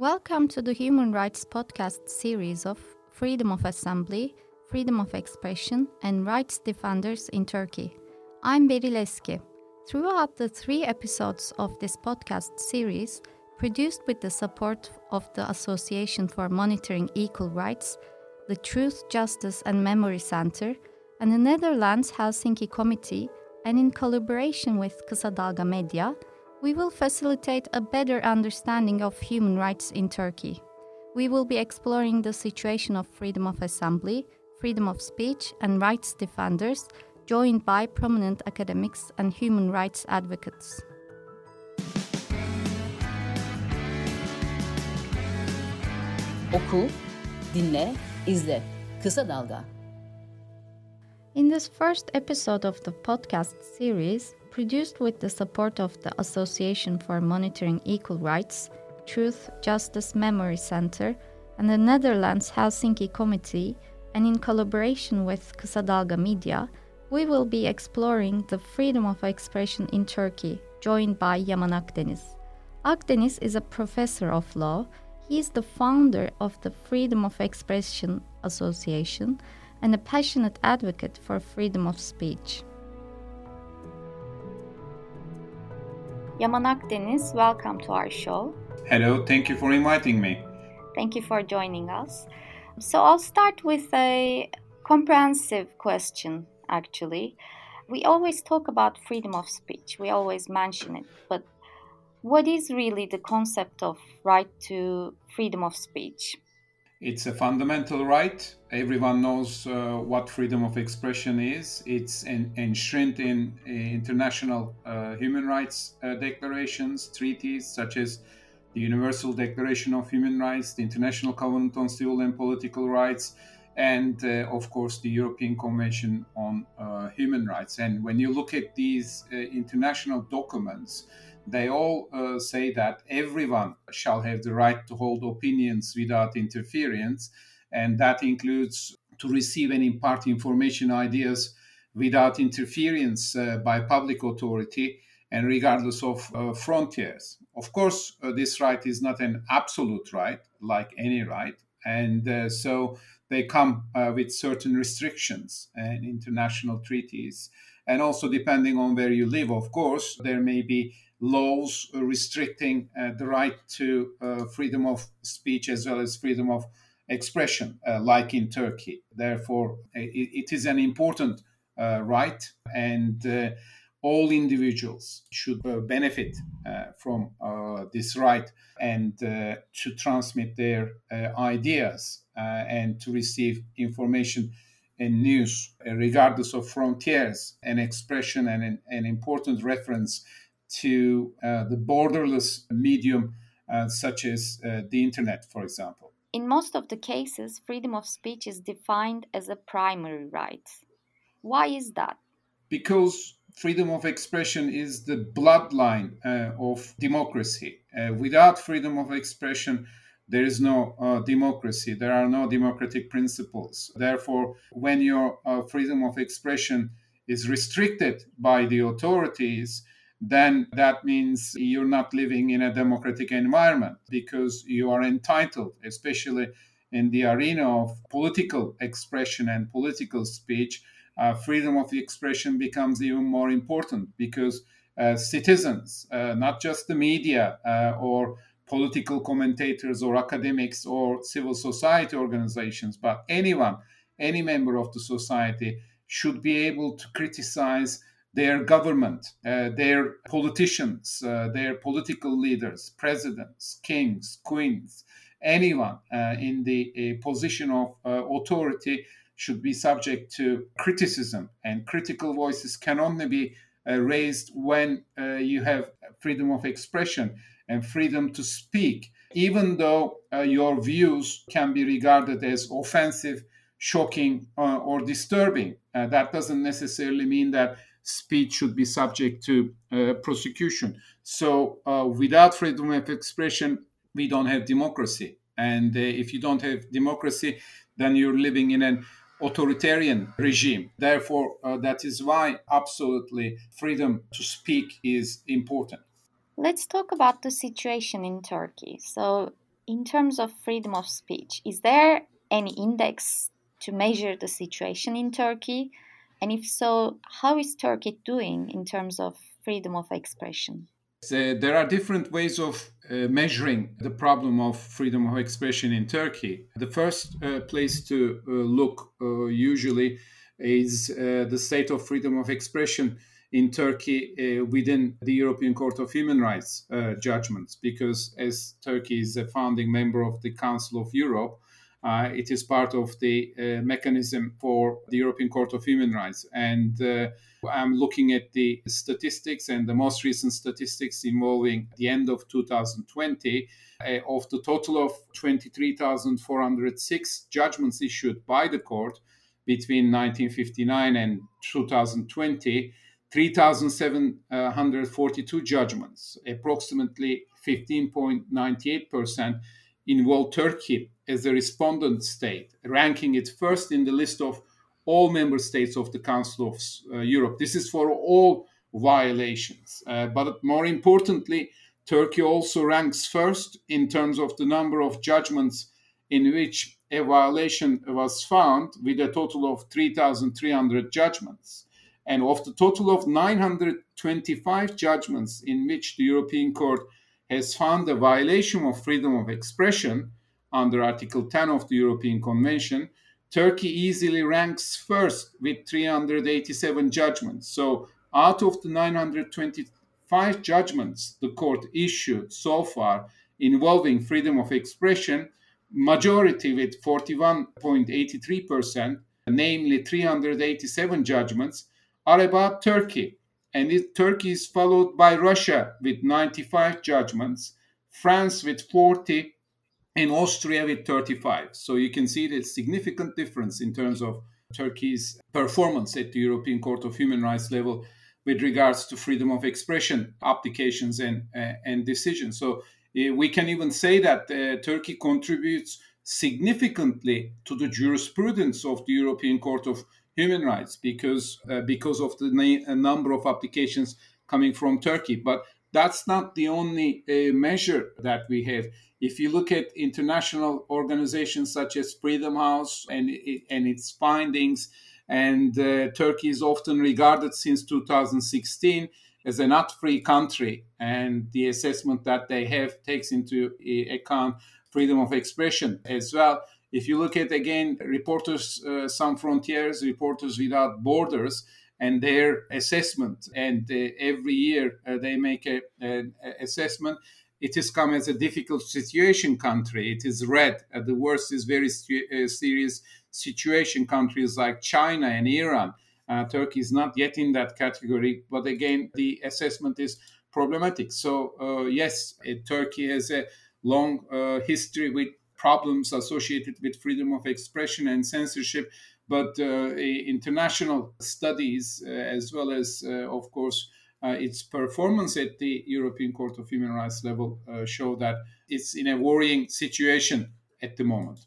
Welcome to the Human Rights Podcast series of Freedom of Assembly, Freedom of Expression, and Rights Defenders in Turkey. I'm Beril Eski. Throughout the three episodes of this podcast series, produced with the support of the Association for Monitoring Equal Rights, the Truth, Justice and Memory Center, and the Netherlands Helsinki Committee, and in collaboration with Kısa Dalga Media, we will facilitate a better understanding of human rights in Turkey. We will be exploring the situation of freedom of assembly, freedom of speech, and rights defenders, joined by prominent academics and human rights advocates. Oku, dinle, izle. Kısa Dalga. In this first episode of the podcast series, produced with the support of the Association for Monitoring Equal Rights, Truth, Justice Memory Center, and the Netherlands Helsinki Committee, and in collaboration with Kısadalga Media, we will be exploring the freedom of expression in Turkey, joined by Yaman Akdeniz. Akdeniz is a professor of law. He is the founder of the Freedom of Expression Association and a passionate advocate for freedom of speech. Yaman Akdeniz, welcome to our show. Hello, thank you for inviting me. Thank you for joining us. So, I'll start with a comprehensive question actually. We always talk about freedom of speech, we always mention it, but what is really the concept of right to freedom of speech? It's a fundamental right. Everyone knows uh, what freedom of expression is. It's en- enshrined in uh, international uh, human rights uh, declarations, treaties such as the Universal Declaration of Human Rights, the International Covenant on Civil and Political Rights, and uh, of course the European Convention on uh, Human Rights. And when you look at these international documents, they all uh, say that everyone shall have the right to hold opinions without interference, and that includes to receive and impart information, ideas without interference uh, by public authority and regardless of uh, frontiers. Of course, uh, this right is not an absolute right, like any right, and uh, so they come uh, with certain restrictions and international treaties. And also, depending on where you live, of course, there may be laws restricting uh, the right to uh, freedom of speech as well as freedom of expression, uh, like in Turkey. Therefore, it, it is an important uh, right, and uh, all individuals should uh, benefit from this right and to transmit their ideas and to receive information and news, regardless of frontiers, an expression and an, an important reference to uh, the borderless medium uh, such as uh, the internet, for example. In most of the cases, freedom of speech is defined as a primary right. Why is that? Because freedom of expression is the bloodline uh, of democracy. Uh, without freedom of expression, there is no uh, democracy. There are no democratic principles. Therefore, when your freedom of expression is restricted by the authorities, then that means you're not living in a democratic environment because you are entitled, especially in the arena of political expression and political speech, uh, freedom of expression becomes even more important because uh, citizens, uh, not just the media uh, or political commentators or academics or civil society organizations, but anyone, any member of the society should be able to criticize their government, uh, their politicians, uh, their political leaders, presidents, kings, queens, anyone uh, in the uh, position of uh, authority should be subject to criticism. And critical voices can only be uh, raised when you have freedom of expression and freedom to speak, even though your views can be regarded as offensive, shocking, or disturbing. that doesn't necessarily mean that speech should be subject to uh, prosecution. So, uh, without freedom of expression, we don't have democracy. And uh, if you don't have democracy, then you're living in an authoritarian regime. Therefore, uh, that is why absolutely freedom to speak is important. Let's talk about the situation in Turkey. So, in terms of freedom of speech, is there any index to measure the situation in Turkey? And if so, how is Turkey doing in terms of freedom of expression? Uh, there are different ways of uh, measuring the problem of freedom of expression in Turkey. The first uh, place to look usually is the state of freedom of expression in Turkey within the European Court of Human Rights judgments, because as Turkey is a founding member of the Council of Europe, uh, it is part of the uh, mechanism for the European Court of Human Rights. And uh, I'm looking at the statistics and the most recent statistics involving the end of 2020. Uh, of the total of 23,406 judgments issued by the court between 1959 and 2020, 3,742 judgments, approximately 15.98%, involve Turkey as a respondent state, ranking it first in the list of all member states of the Council of uh, Europe. This is for all violations. Uh, but more importantly, Turkey also ranks first in terms of the number of judgments in which a violation was found, with a total of 3,300 judgments. And of the total of 925 judgments in which the European Court has found a violation of freedom of expression, under Article 10 of the European Convention, Turkey easily ranks first with 387 judgments. So, out of the 925 judgments the court issued so far involving freedom of expression, majority with 41.83%, namely 387 judgments, are about Turkey. And it, Turkey is followed by Russia with 95 judgments, France with 40, and Austria with 35. So you can see the significant difference in terms of Turkey's performance at the European Court of Human Rights level with regards to freedom of expression applications and uh, and decisions. So uh, we can even say that uh, Turkey contributes significantly to the jurisprudence of the European Court of Human Rights because uh, because of the na- number of applications coming from Turkey. But that's not the only uh, measure that we have if you look at international organizations such as Freedom House and, and its findings, and uh, Turkey is often regarded since 2016 as a not free country, and the assessment that they have takes into account freedom of expression as well. If you look at again Reporters uh, Sans Reporters Without Borders, and their assessment, and uh, every year uh, they make an assessment it has come as a difficult situation country. It is red. Uh, the worst is very uh, serious situation countries like China and Iran. Uh, Turkey is not yet in that category, but again, the assessment is problematic. So, uh, yes, uh, Turkey has a long history with problems associated with freedom of expression and censorship, but international studies, as well as, of course, uh, its performance at the European Court of Human Rights level uh, show that it's in a worrying situation at the moment.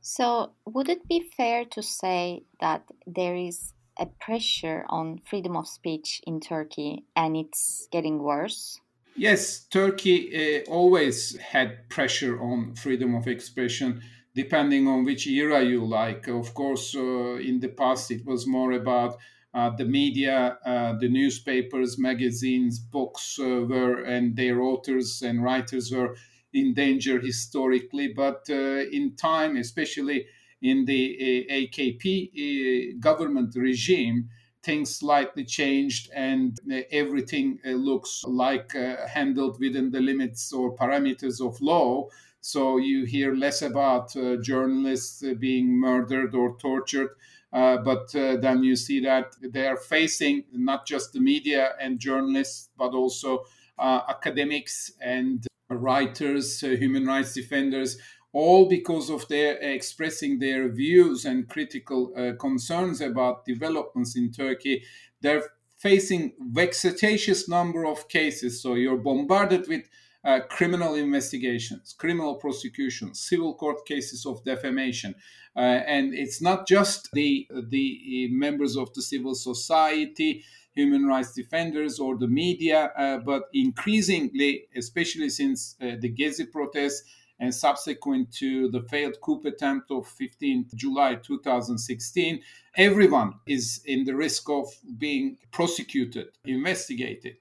So, would it be fair to say that there is a pressure on freedom of speech in Turkey and it's getting worse? Yes, Turkey uh, always had pressure on freedom of expression, depending on which era you like. Of course, uh, in the past, it was more about uh, the media, uh, the newspapers, magazines, books uh, were, and their authors and writers were in danger historically. But uh, in time, especially in the uh, AKP government regime, things slightly changed and everything looks like handled within the limits or parameters of law. So you hear less about journalists being murdered or tortured uh, but uh, then you see that they are facing not just the media and journalists, but also uh, academics and writers, uh, human rights defenders, all because of their expressing their views and critical uh, concerns about developments in Turkey. They're facing vexatious number of cases. So you're bombarded with uh, criminal investigations, criminal prosecutions, civil court cases of defamation. Uh, and it's not just the, the members of the civil society, human rights defenders, or the media, uh, but increasingly, especially since uh, the Gezi protests, and subsequent to the failed coup attempt of 15th July 2016, everyone is in the risk of being prosecuted, investigated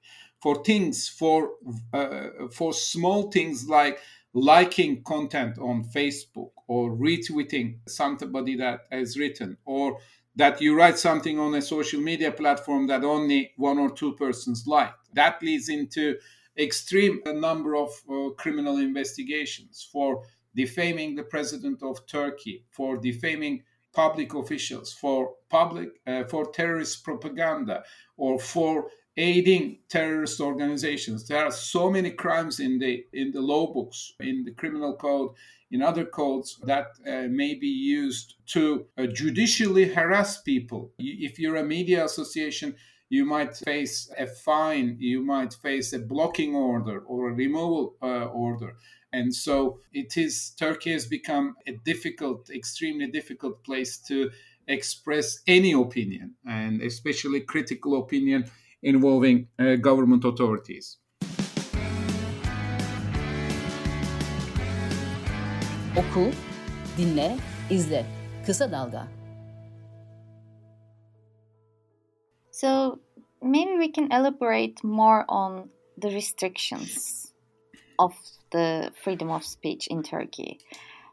for things for uh, for small things like liking content on Facebook or retweeting somebody that has written or that you write something on a social media platform that only one or two persons like. That leads into extreme number of uh, criminal investigations for defaming the president of Turkey, for defaming public officials, for public uh, for terrorist propaganda, or for aiding terrorist organizations. There are so many crimes in the in the law books, in the criminal code, in other codes that uh, may be used to uh, judicially harass people. If you're a media association, you might face a fine, you might face a blocking order or a removal uh, order. And so it is, Turkey has become a difficult, extremely difficult place to express any opinion, and especially critical opinion involving uh, government authorities. Oku, dinle, izle. Kısa Dalga. So maybe we can elaborate more on the restrictions of the freedom of speech in Turkey.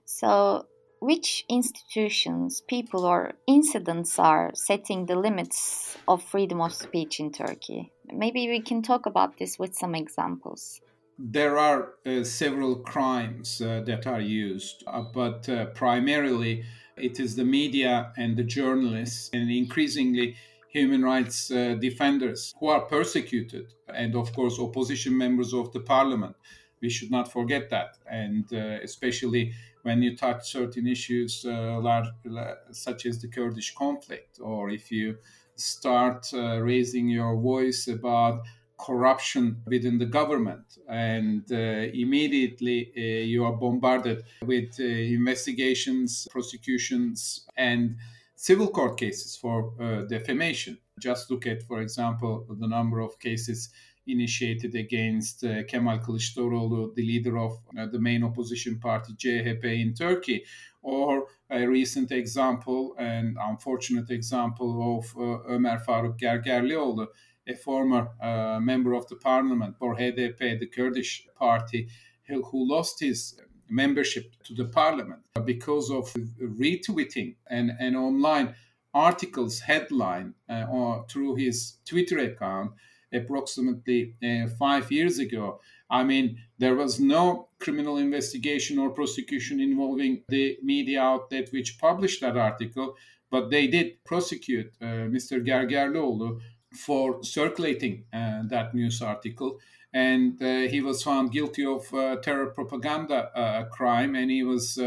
So which institutions, people, or incidents are setting the limits of freedom of speech in Turkey? Maybe we can talk about this with some examples. There are uh, several crimes uh, that are used, uh, but uh, primarily it is the media and the journalists, and increasingly human rights uh, defenders who are persecuted, and of course, opposition members of the parliament. We should not forget that, and uh, especially when you touch certain issues uh, large, such as the Kurdish conflict, or if you start uh, raising your voice about corruption within the government, and uh, immediately you are bombarded with investigations, prosecutions, and civil court cases for defamation. Just look at, for example, the number of cases initiated against uh, Kemal Kılıçdaroğlu, the leader of uh, the main opposition party CHP in Turkey, or a recent example and unfortunate example of uh, Ömer Faruk Gergerlioğlu, a former uh, member of the parliament for HDP, the Kurdish party, who, who lost his membership to the parliament. Because of retweeting and, and online articles headline uh, or through his Twitter account approximately uh, five years ago. I mean, there was no criminal investigation or prosecution involving the media outlet which published that article, but they did prosecute uh, Mr. Gergerlioğlu for circulating uh, that news article. And uh, he was found guilty of uh, terror propaganda uh, crime, and he was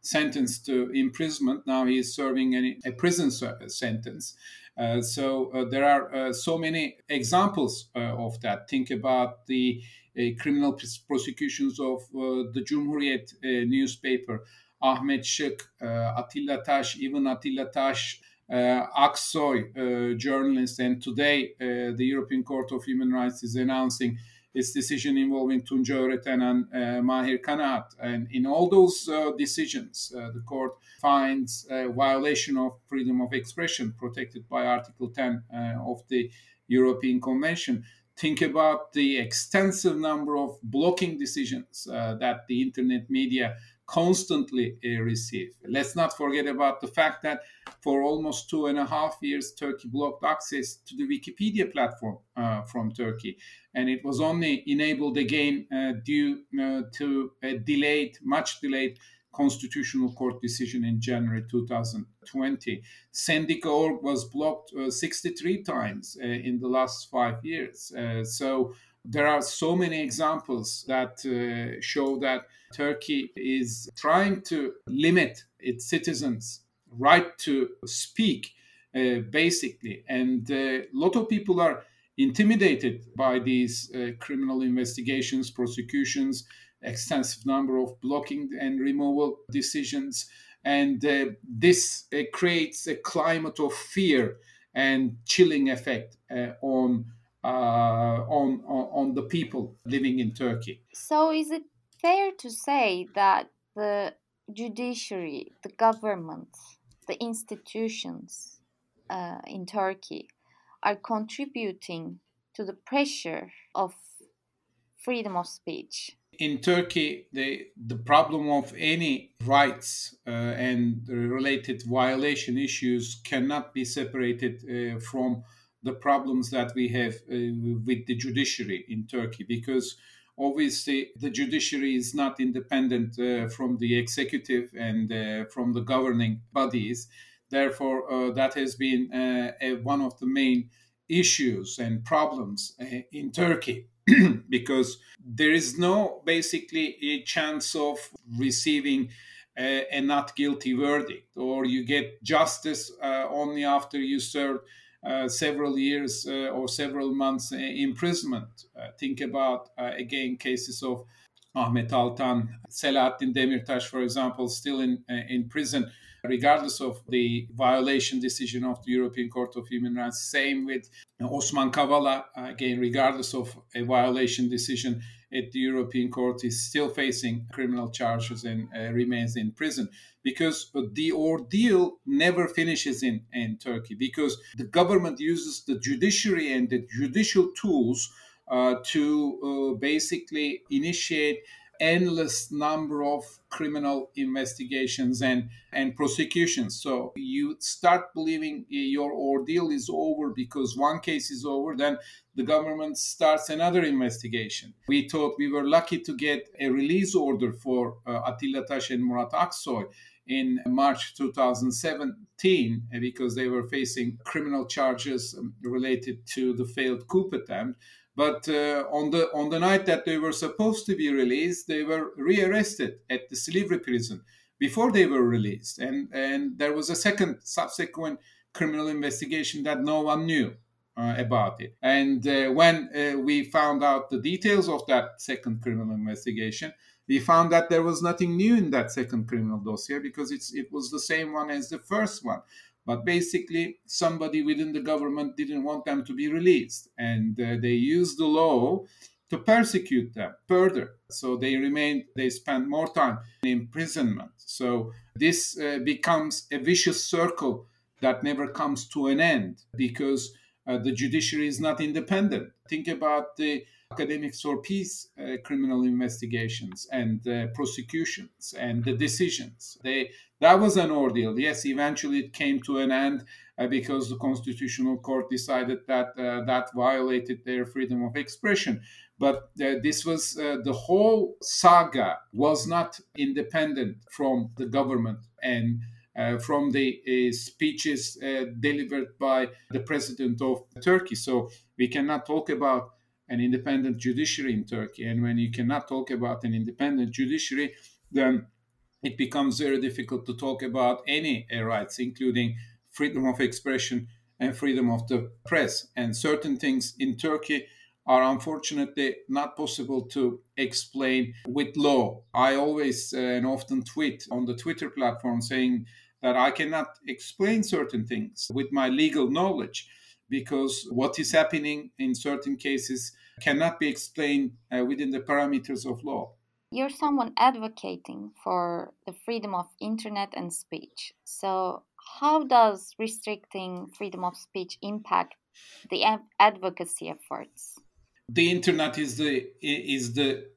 sentenced to imprisonment. Now he is serving a prison sentence. Uh, so uh, there are uh, so many examples of that. Think about the criminal prosecutions of the Cumhuriyet newspaper, Ahmet Şık, Atilla Taş, even Atilla Taş, uh, Aksoy, uh, journalist, and today uh, the European Court of Human Rights is announcing its decision involving Tunca Öğreten and uh, Mahir Kanaat. And in all those uh, decisions, uh, the court finds a violation of freedom of expression protected by Article 10 uh, of the European Convention. Think about the extensive number of blocking decisions uh, that the internet media constantly uh, receive. Let's not forget about the fact that for almost two and a half years, Turkey blocked access to the Wikipedia platform uh, from Turkey. And it was only enabled again uh, due uh, to a delayed, much delayed Constitutional Court decision in January 2020. Sendika.org was blocked uh, 63 times uh, in the last five years. so there are so many examples that show that Turkey is trying to limit its citizens' right to speak, uh, basically. And a uh, lot of people are intimidated by these uh, criminal investigations, prosecutions, extensive number of blocking and removal decisions. And uh, this uh, creates a climate of fear and chilling effect uh, on, on, on on the people living in Turkey. So, is it fair to say that the judiciary, the government, the institutions uh, in Turkey are contributing to the pressure of freedom of speech? In Turkey, the, the problem of any rights uh, and related violation issues cannot be separated uh, from the problems that we have uh, with the judiciary in Turkey because obviously the judiciary is not independent uh, from the executive and uh, from the governing bodies. Therefore uh, that has been uh, a, one of the main issues and problems uh, in turkey. Because there is no basically a chance of receiving a, a not guilty verdict or you get justice only after you serve Uh, several years uh, or several months uh, imprisonment. Uh, think about, uh, again, cases of Ahmet Altan, Selahattin Demirtas, for example, still in, in prison regardless of the violation decision of the European Court of Human Rights. Same with Osman Kavala, again, regardless of a violation decision at the European Court, is still facing criminal charges and uh, remains in prison because the ordeal never finishes in, in Turkey because the government uses the judiciary and the judicial tools uh, to uh, basically initiate endless number of criminal investigations and and prosecutions. So you start believing your ordeal is over because one case is over then the government starts another investigation. We thought we were lucky to get a release order for uh, Atilla Taş and Murat Aksoy in March 2017 because they were facing criminal charges um, related to the failed coup attempt. But uh, on the on the night that they were supposed to be released, they were rearrested at the Silivri prison before they were released, and and there was a second subsequent criminal investigation that no one knew about it. And uh, when uh, we found out the details of that second criminal investigation, we found that there was nothing new in that second criminal dossier because it's it was the same one as the first one. But basically, somebody within the government didn't want them to be released, and uh, they used the law to persecute them further. So they remained, they spent more time in imprisonment. So this uh, becomes a vicious circle that never comes to an end because uh, the judiciary is not independent. Think about the academics for peace uh, criminal investigations and uh, prosecutions and the decisions. They that was an ordeal. Yes, eventually it came to an end uh, because the constitutional court decided that uh, that violated their freedom of expression. But uh, this was uh, the whole saga was not independent from the government and. Uh, from the uh, speeches uh, delivered by the president of Turkey. So we cannot talk about an independent judiciary in Turkey. And when you cannot talk about an independent judiciary, then it becomes very difficult to talk about any rights, including freedom of expression and freedom of the press. And certain things in Turkey are unfortunately not possible to explain with law. I always uh, and often tweet on the Twitter platform saying that I cannot explain certain things with my legal knowledge because what is happening in certain cases cannot be explained uh, within the parameters of law. You're someone advocating for the freedom of internet and speech. So, how does restricting freedom of speech impact the advocacy efforts? The internet is the is the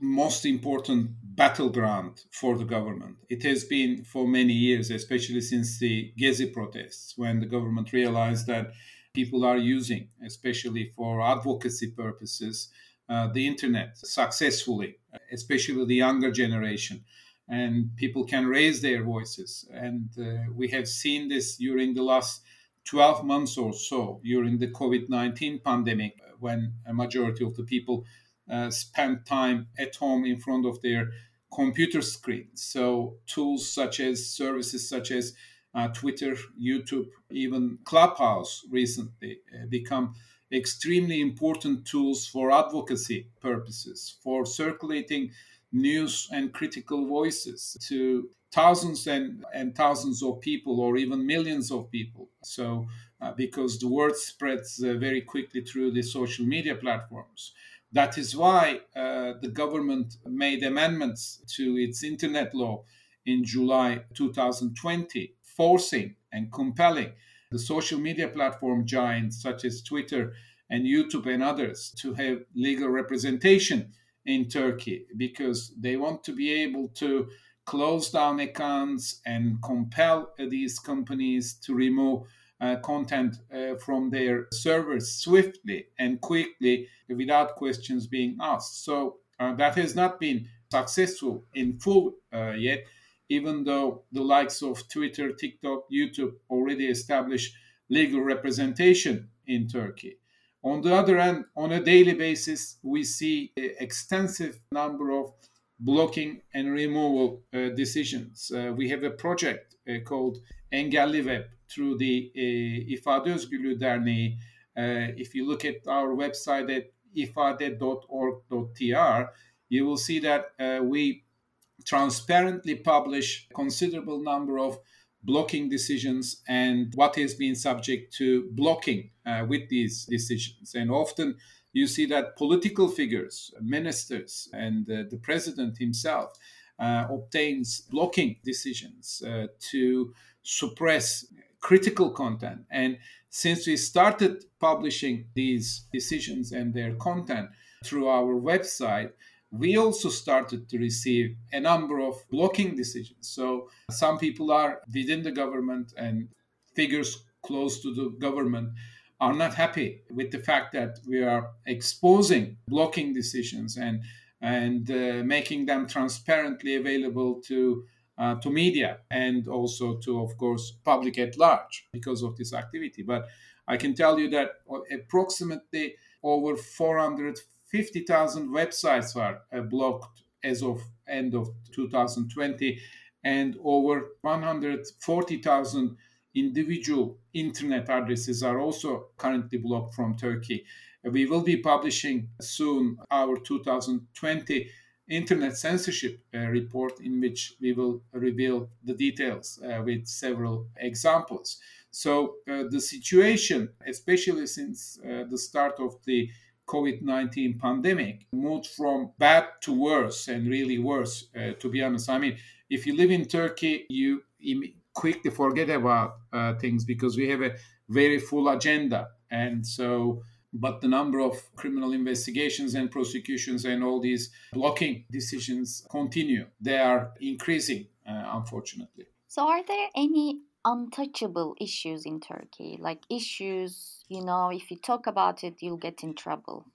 most important battleground for the government. It has been for many years, especially since the Gezi protests, when the government realized that people are using, especially for advocacy purposes, uh, the internet successfully, especially the younger generation. And people can raise their voices. And uh, we have seen this during the last 12 months or so, during the COVID 19 pandemic, when a majority of the people uh, spent time at home in front of their computer screens. So, tools such as services such as uh, Twitter, YouTube, even Clubhouse recently uh, become extremely important tools for advocacy purposes, for circulating news and critical voices to thousands and, and thousands of people or even millions of people. So, uh, because the word spreads uh, very quickly through the social media platforms. That is why uh, the government made amendments to its internet law in July 2020, forcing and compelling the social media platform giants such as Twitter and YouTube and others to have legal representation in Turkey because they want to be able to close down accounts and compel these companies to remove uh, content uh, from their servers swiftly and quickly without questions being asked. So uh, that has not been successful in full uh, yet, even though the likes of Twitter, TikTok, YouTube already established legal representation in Turkey. On the other hand, on a daily basis, we see an extensive number of blocking and removal uh, decisions. We have a project called Engelli Web through the uh, İfade Özgürlüğü Derneği. Uh, if you look at our website at ifade.org.tr, you will see that uh, we transparently publish considerable number of blocking decisions and what has been subject to blocking uh, with these decisions. And often you see that political figures, ministers, and uh, the president himself uh, obtains blocking decisions to suppress critical content. And since we started publishing these decisions and their content through our website, we also started to receive a number of blocking decisions. So some people are within the government and figures close to the government are not happy with the fact that we are exposing blocking decisions and and uh, making them transparently available to uh, to media and also to of course public at large because of this activity but i can tell you that approximately over 450,000 websites are uh, blocked as of end of 2020 and over 140,000 individual internet addresses are also currently blocked from Turkey. We will be publishing soon our 2020 internet censorship uh, report in which we will reveal the details uh, with several examples. So, uh, the situation, especially since the start of the COVID 19 pandemic, moved from bad to worse and really worse, uh, to be honest. I mean, if you live in Turkey, you quickly forget about uh, things because we have a very full agenda. And so, but the number of criminal investigations and prosecutions and all these blocking decisions continue. They are increasing, uh, unfortunately. So, are there any untouchable issues in Turkey? Like issues, you know, if you talk about it, you'll get in trouble.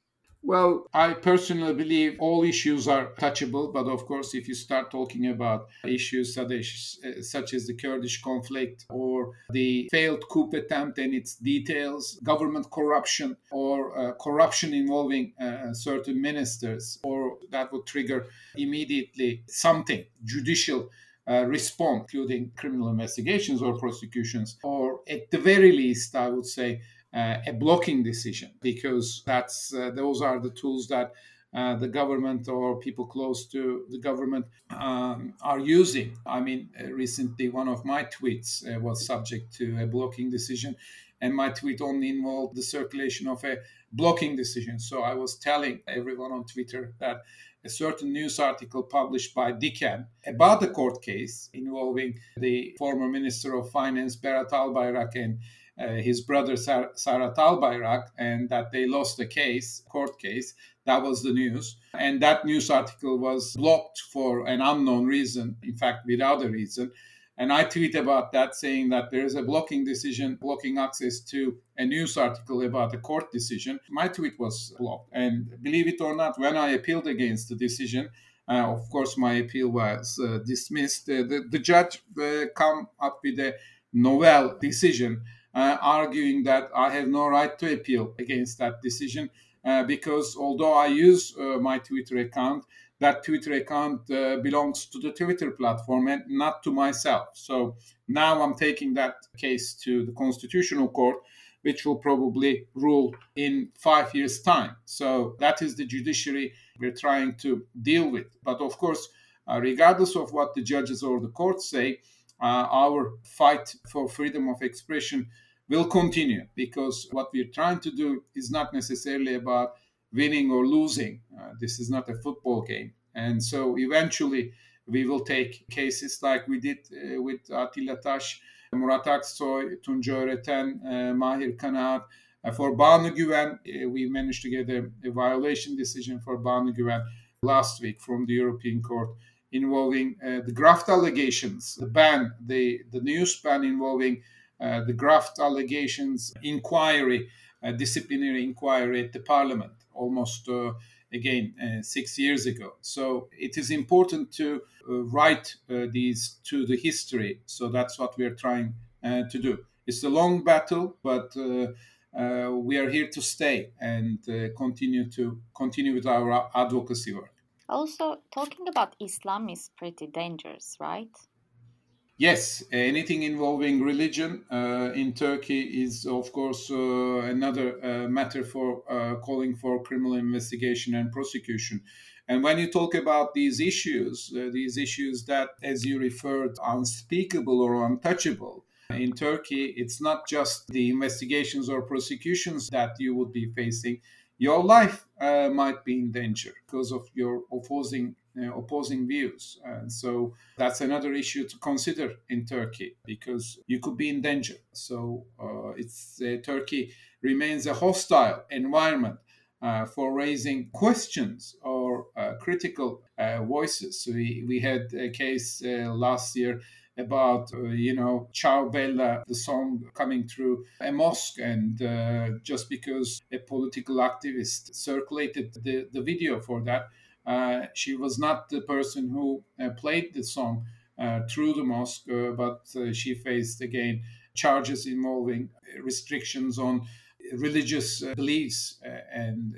Well, I personally believe all issues are touchable, but of course, if you start talking about issues such as the Kurdish conflict or the failed coup attempt and its details, government corruption, or uh, corruption involving uh, certain ministers, or that would trigger immediately something judicial. Uh, response, including criminal investigations or prosecutions, or at the very least, I would say uh, a blocking decision because that's uh, those are the tools that uh, the government or people close to the government um, are using. I mean, uh, recently one of my tweets uh, was subject to a blocking decision, and my tweet only involved the circulation of a blocking decision. So I was telling everyone on Twitter that a certain news article published by Diken about the court case involving the former Minister of Finance Berat Albayrak and uh, his brother Sar- Serhat Albayrak and that they lost the case, court case. That was the news. And that news article was blocked for an unknown reason, in fact, without a reason. And I tweet about that saying that there is a blocking decision, blocking access to a news article about a court decision. My tweet was blocked. And believe it or not, when I appealed against the decision, uh, of course, my appeal was uh, dismissed. Uh, the, the, judge uh, come up with a novel decision uh, arguing that I have no right to appeal against that decision uh, because although I use uh, my Twitter account, that Twitter account uh, belongs to the Twitter platform and not to myself. So now I'm taking that case to the Constitutional Court, which will probably rule in five years' time. So that is the judiciary we're trying to deal with. But of course, uh, regardless of what the judges or the courts say, uh, our fight for freedom of expression will continue because what we're trying to do is not necessarily about winning or losing. Uh, this is not a football game. And so eventually we will take cases like we did uh, with Atilla Taş, Murat Aksoy, Tunca Öğreten, uh, Mahir Kanaat. Uh, for Banu Güven, uh, we managed to get a, a, violation decision for Banu Güven last week from the European Court involving uh, the graft allegations, the ban, the, the news ban involving uh, the graft allegations inquiry, uh, disciplinary inquiry at the parliament almost uh, again uh, six years ago. So it is important to uh, write these to the history. So that's what we are trying to do. It's a long battle, but uh, we are here to stay and uh, continue to continue with our advocacy work. Also, talking about Islam is pretty dangerous, right? Yes, anything involving religion uh, in Turkey is, of course, uh, another uh, matter for uh, calling for criminal investigation and prosecution. And when you talk about these issues, these issues that, as you referred, unspeakable or untouchable, in Turkey, it's not just the investigations or prosecutions that you would be facing. Your life uh, might be in danger because of your opposing uh, opposing views. And so that's another issue to consider in Turkey because you could be in danger. So uh, it's uh, Turkey remains a hostile environment uh, for raising questions or uh, critical uh, voices. So we, we had a case last year about uh, you know ciao bella the song coming through a mosque. And uh, just because a political activist circulated the, the video for that uh, she was not the person who uh, played the song uh, through the mosque uh, but she faced again charges involving restrictions on religious beliefs and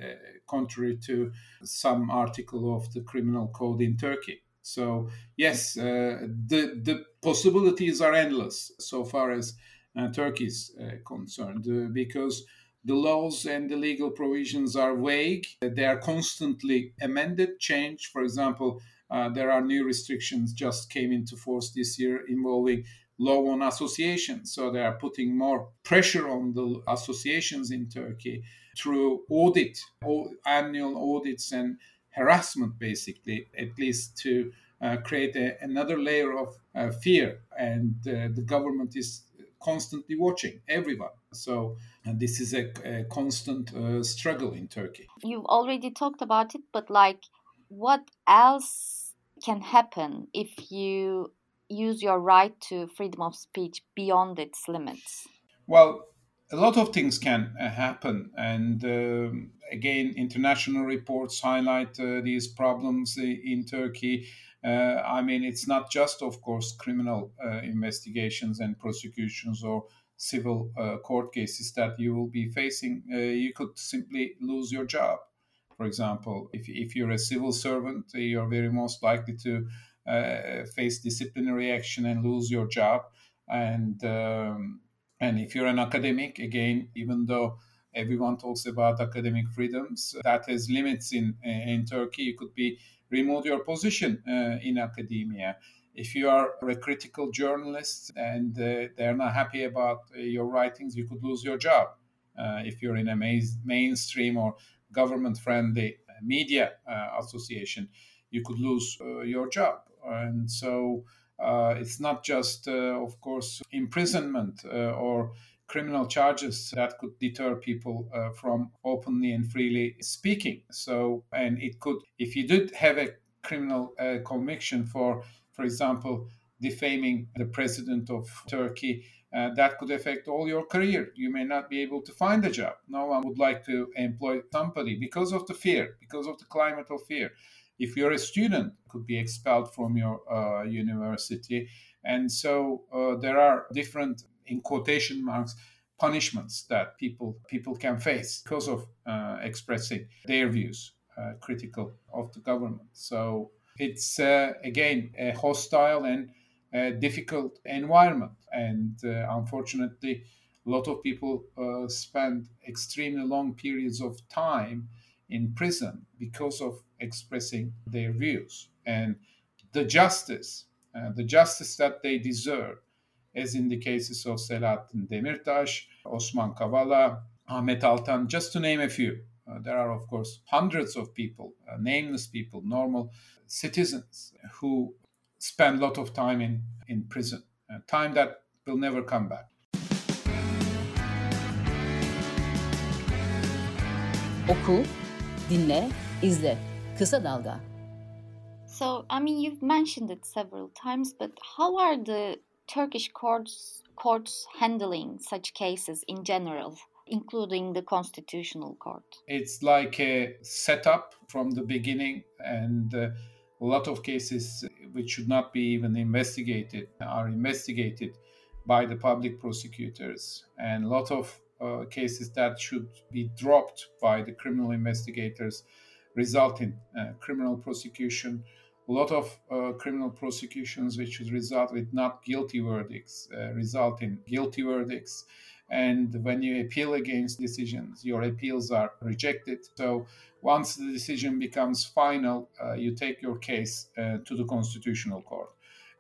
contrary to some article of the criminal code in turkey so yes, uh, the the possibilities are endless so far as uh, Turkey is uh, concerned, because the laws and the legal provisions are vague. They are constantly amended, changed. For example, uh, there are new restrictions just came into force this year involving law on associations. So they are putting more pressure on the associations in Turkey through audit, annual audits and harassment, basically, at least to uh, create a, another layer of uh, fear. And uh, the government is constantly watching everyone. So and this is a, a constant uh, struggle in Turkey. You've already talked about it, but like, what else can happen if you use your right to freedom of speech beyond its limits? Well, a lot of things can uh, happen, and um, again, international reports highlight uh, these problems in Turkey. Uh, I mean, it's not just, of course, criminal uh, investigations and prosecutions or civil uh, court cases that you will be facing. Uh, you could simply lose your job. For example, if, if you're a civil servant, you're very most likely to uh, face disciplinary action and lose your job. And um, and if you're an academic, again, even though everyone talks about academic freedoms, that has limits in in Turkey. You could be remove your position uh, in academia. If you are a critical journalist and uh, they're not happy about uh, your writings, you could lose your job. if you're in a mainstream or government friendly media association, you could lose your job. And so it's not just, uh, of course, imprisonment uh, or criminal charges that could deter people uh, from openly and freely speaking. So, and it could, if you did have a criminal uh, conviction for, for example, defaming the president of Turkey, uh, that could affect all your career. You may not be able to find a job. No one would like to employ somebody because of the fear, because of the climate of fear. If you're a student, could be expelled from your uh, university. And so uh, there are different in quotation marks punishments that people people can face because of uh, expressing their views uh, critical of the government. So it's uh, again a hostile and difficult environment, and uh, unfortunately, a lot of people spend extremely long periods of time in prison because of expressing their views and the justice, uh, the justice that they deserve as in the cases of Selahattin Demirtas, Osman Kavala, Ahmet Altan, just to name a few. Uh, there are, of course, hundreds of people, uh, nameless people, normal citizens who spend a lot of time in, in prison, time that will never come back. Oku, dinle, izle. Kısa Dalga. So, I mean, you've mentioned it several times, but how are the Turkish courts courts handling such cases in general? including the constitutional court it's like a setup from the beginning and uh, a lot of cases which should not be even investigated are investigated by the public prosecutors and a lot of uh, cases that should be dropped by the criminal investigators result in uh, criminal prosecution. A lot of uh, criminal prosecutions which should result with not guilty verdicts result in guilty verdicts. And when you appeal against decisions your appeals are rejected. So once the decision becomes final uh, you take your case uh, to the constitutional court.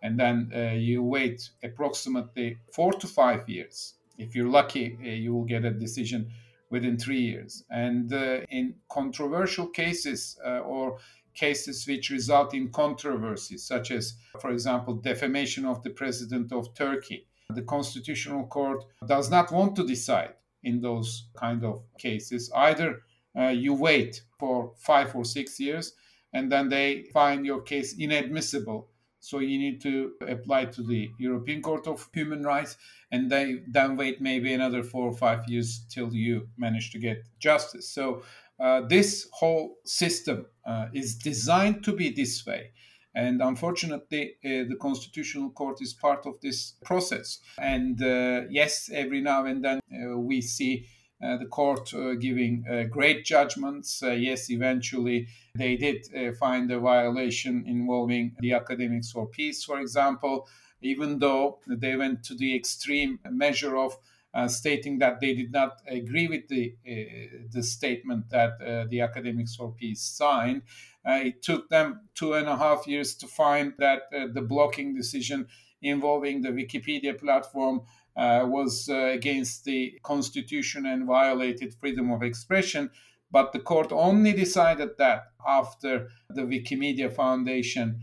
And then uh, you wait approximately four to five years if you're lucky uh, you will get a decision within three years and in controversial cases or cases which result in controversies, such as, for example, defamation of the president of Turkey. The Constitutional Court does not want to decide in those kind of cases. Either uh, you wait for five or six years and then they find your case inadmissible. So you need to apply to the European Court of Human Rights and they then wait maybe another four or five years till you manage to get justice. So uh, this whole system uh, is designed to be this way. And unfortunately, uh, the Constitutional Court is part of this process. And uh, yes, every now and then uh, we see the court giving great judgments. yes, eventually they did find a violation involving the Academics for Peace, for example, even though they went to the extreme measure of uh, stating that they did not agree with the uh, the statement that uh, the Academics for Peace signed. Uh, it took them two and a half years to find that uh, the blocking decision involving the Wikipedia platform uh, was against the constitution and violated freedom of expression. But the court only decided that after the Wikimedia Foundation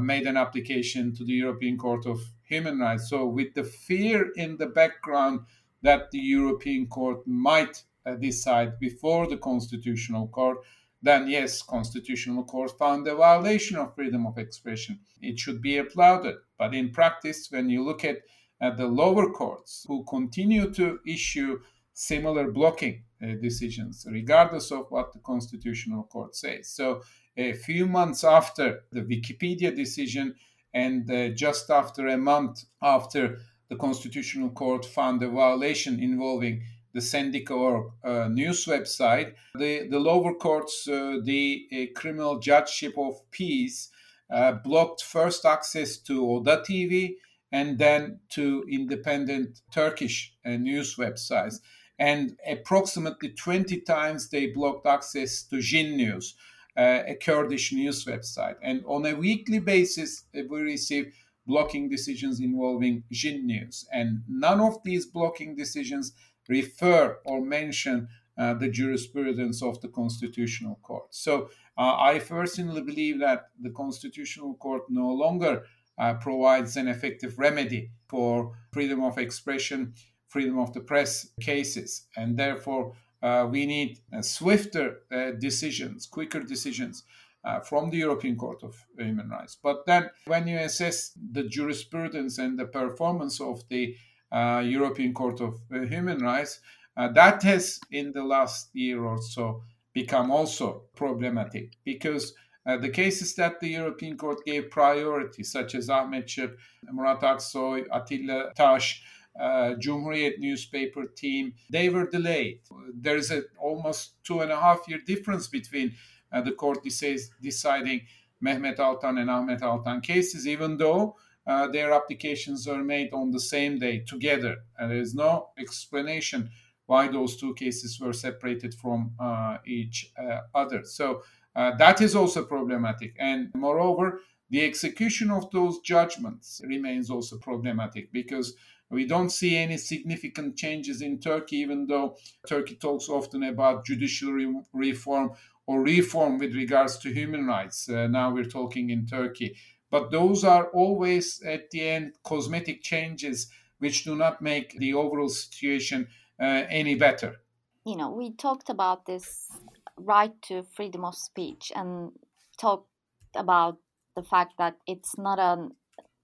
made an application to the European Court of human rights. So, with the fear in the background that the European Court might uh, decide before the Constitutional Court, then yes, Constitutional Court found a violation of freedom of expression. It should be applauded. But in practice, when you look at, at the lower courts who continue to issue similar blocking uh, decisions, regardless of what the Constitutional Court says. So, a few months after the Wikipedia decision, and uh, just after a month after the Constitutional Court found a violation involving the Sendika.org uh, news website, the, the lower courts, uh, the uh, Criminal Judgeship of Peace, uh, blocked first access to Oda TV and then to independent Turkish uh, news websites. And approximately 20 times they blocked access to Jin News uh, a Kurdish news website. And on a weekly basis, uh, we receive blocking decisions involving Jin News. And none of these blocking decisions refer or mention uh, the jurisprudence of the Constitutional Court. So uh, I personally believe that the Constitutional Court no longer uh, provides an effective remedy for freedom of expression, freedom of the press cases, and therefore uh, we need uh, swifter uh, decisions, quicker decisions uh, from the European Court of Human Rights. But then, when you assess the jurisprudence and the performance of the uh, European Court of Human Rights, that has, in the last year or so, become also problematic because the cases that the European Court gave priority, such as Ahmet Şık, Murat Aksoy, Atilla Taş, uh, Cumhuriyet newspaper team, they were delayed. There is a almost two and a half year difference between uh, the court decides, deciding Mehmet Altan and Ahmet Altan cases, even though uh, their applications are made on the same day together. And there is no explanation why those two cases were separated from uh, each uh, other. So uh, that is also problematic. And moreover, the execution of those judgments remains also problematic because we don't see any significant changes in Turkey, even though Turkey talks often about judicial re- reform or reform with regards to human rights. Uh, now we're talking in Turkey. But those are always, at the end, cosmetic changes which do not make the overall situation uh, any better. You know, we talked about this right to freedom of speech and talked about the fact that it's not an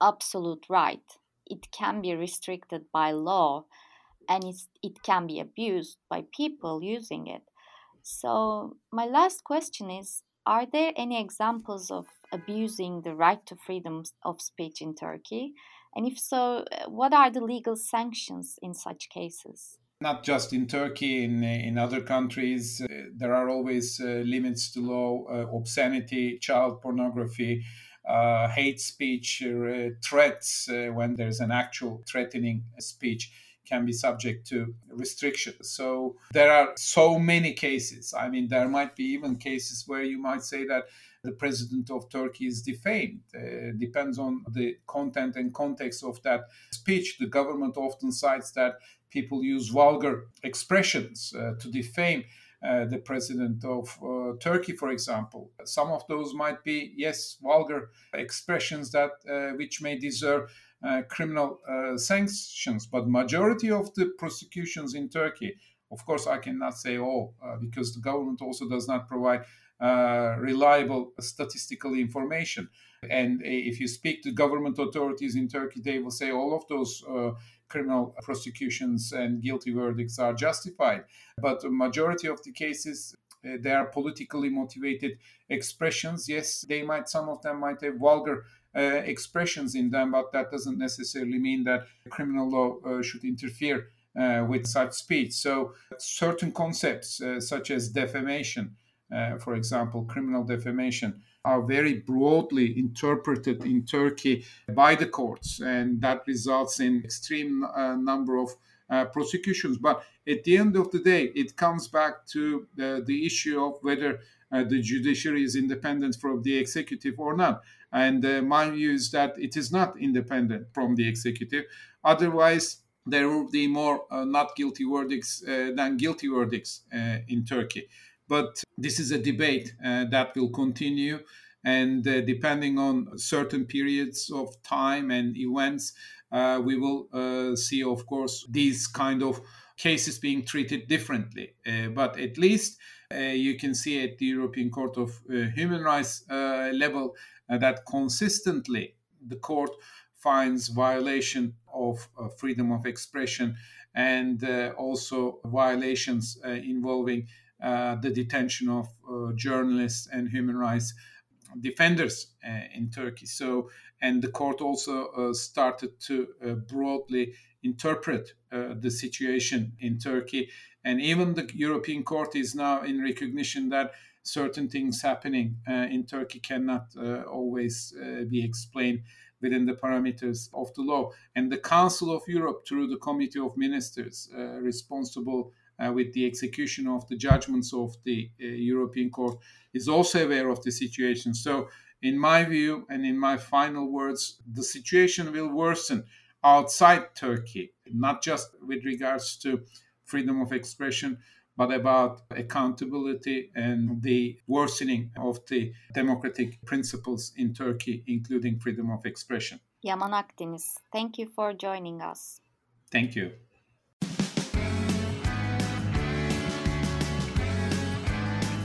absolute right. It can be restricted by law and it can be abused by people using it. So, my last question is Are there any examples of abusing the right to freedom of speech in Turkey? And if so, what are the legal sanctions in such cases? Not just in Turkey, in, in other countries, uh, there are always uh, limits to law, uh, obscenity, child pornography, uh, hate speech, uh, threats, uh, when there's an actual threatening speech can be subject to restrictions. So there are so many cases. I mean, there might be even cases where you might say that the president of Turkey is defamed. Uh, depends on the content and context of that speech. The government often cites that people use vulgar expressions uh, to defame. Uh, the president of uh, Turkey, for example. Some of those might be, yes, vulgar expressions that uh, which may deserve uh, criminal uh, sanctions, but majority of the prosecutions in Turkey, of course, I cannot say all uh, because the government also does not provide uh, reliable statistical information. And if you speak to government authorities in Turkey, they will say all of those uh, criminal prosecutions and guilty verdicts are justified. But the majority of the cases, uh, they are politically motivated expressions. Yes, they might, some of them might have vulgar uh, expressions in them, but that doesn't necessarily mean that criminal law uh, should interfere uh, with such speech. So, certain concepts such as defamation, for example, criminal defamation, are very broadly interpreted in Turkey by the courts, and that results in extreme uh, number of uh, prosecutions. But at the end of the day, it comes back to the issue of whether uh, the judiciary is independent from the executive or not. And uh, my view is that it is not independent from the executive. Otherwise, there will be more uh, not guilty verdicts uh, than guilty verdicts uh, in Turkey. But this is a debate uh, that will continue. And uh, depending on certain periods of time and events, we will see, of course, these kind of cases being treated differently. but at least you can see at the European Court of Human Rights level uh, that consistently the court finds violation of uh, freedom of expression and uh, also violations uh, involving uh, the detention of uh, journalists and human rights defenders in Turkey. So, and the court also started to broadly interpret the situation in Turkey. And even the European Court is now in recognition that certain things happening uh, in Turkey cannot uh, always uh, be explained within the parameters of the law. And the Council of Europe, through the Committee of Ministers responsible uh, with the execution of the judgments of the uh, European Court, is also aware of the situation. So, in my view, and in my final words, the situation will worsen outside Turkey, not just with regards to freedom of expression, but about accountability and the worsening of the democratic principles in Turkey, including freedom of expression. Yaman Akdeniz, thank you for joining us. Thank you.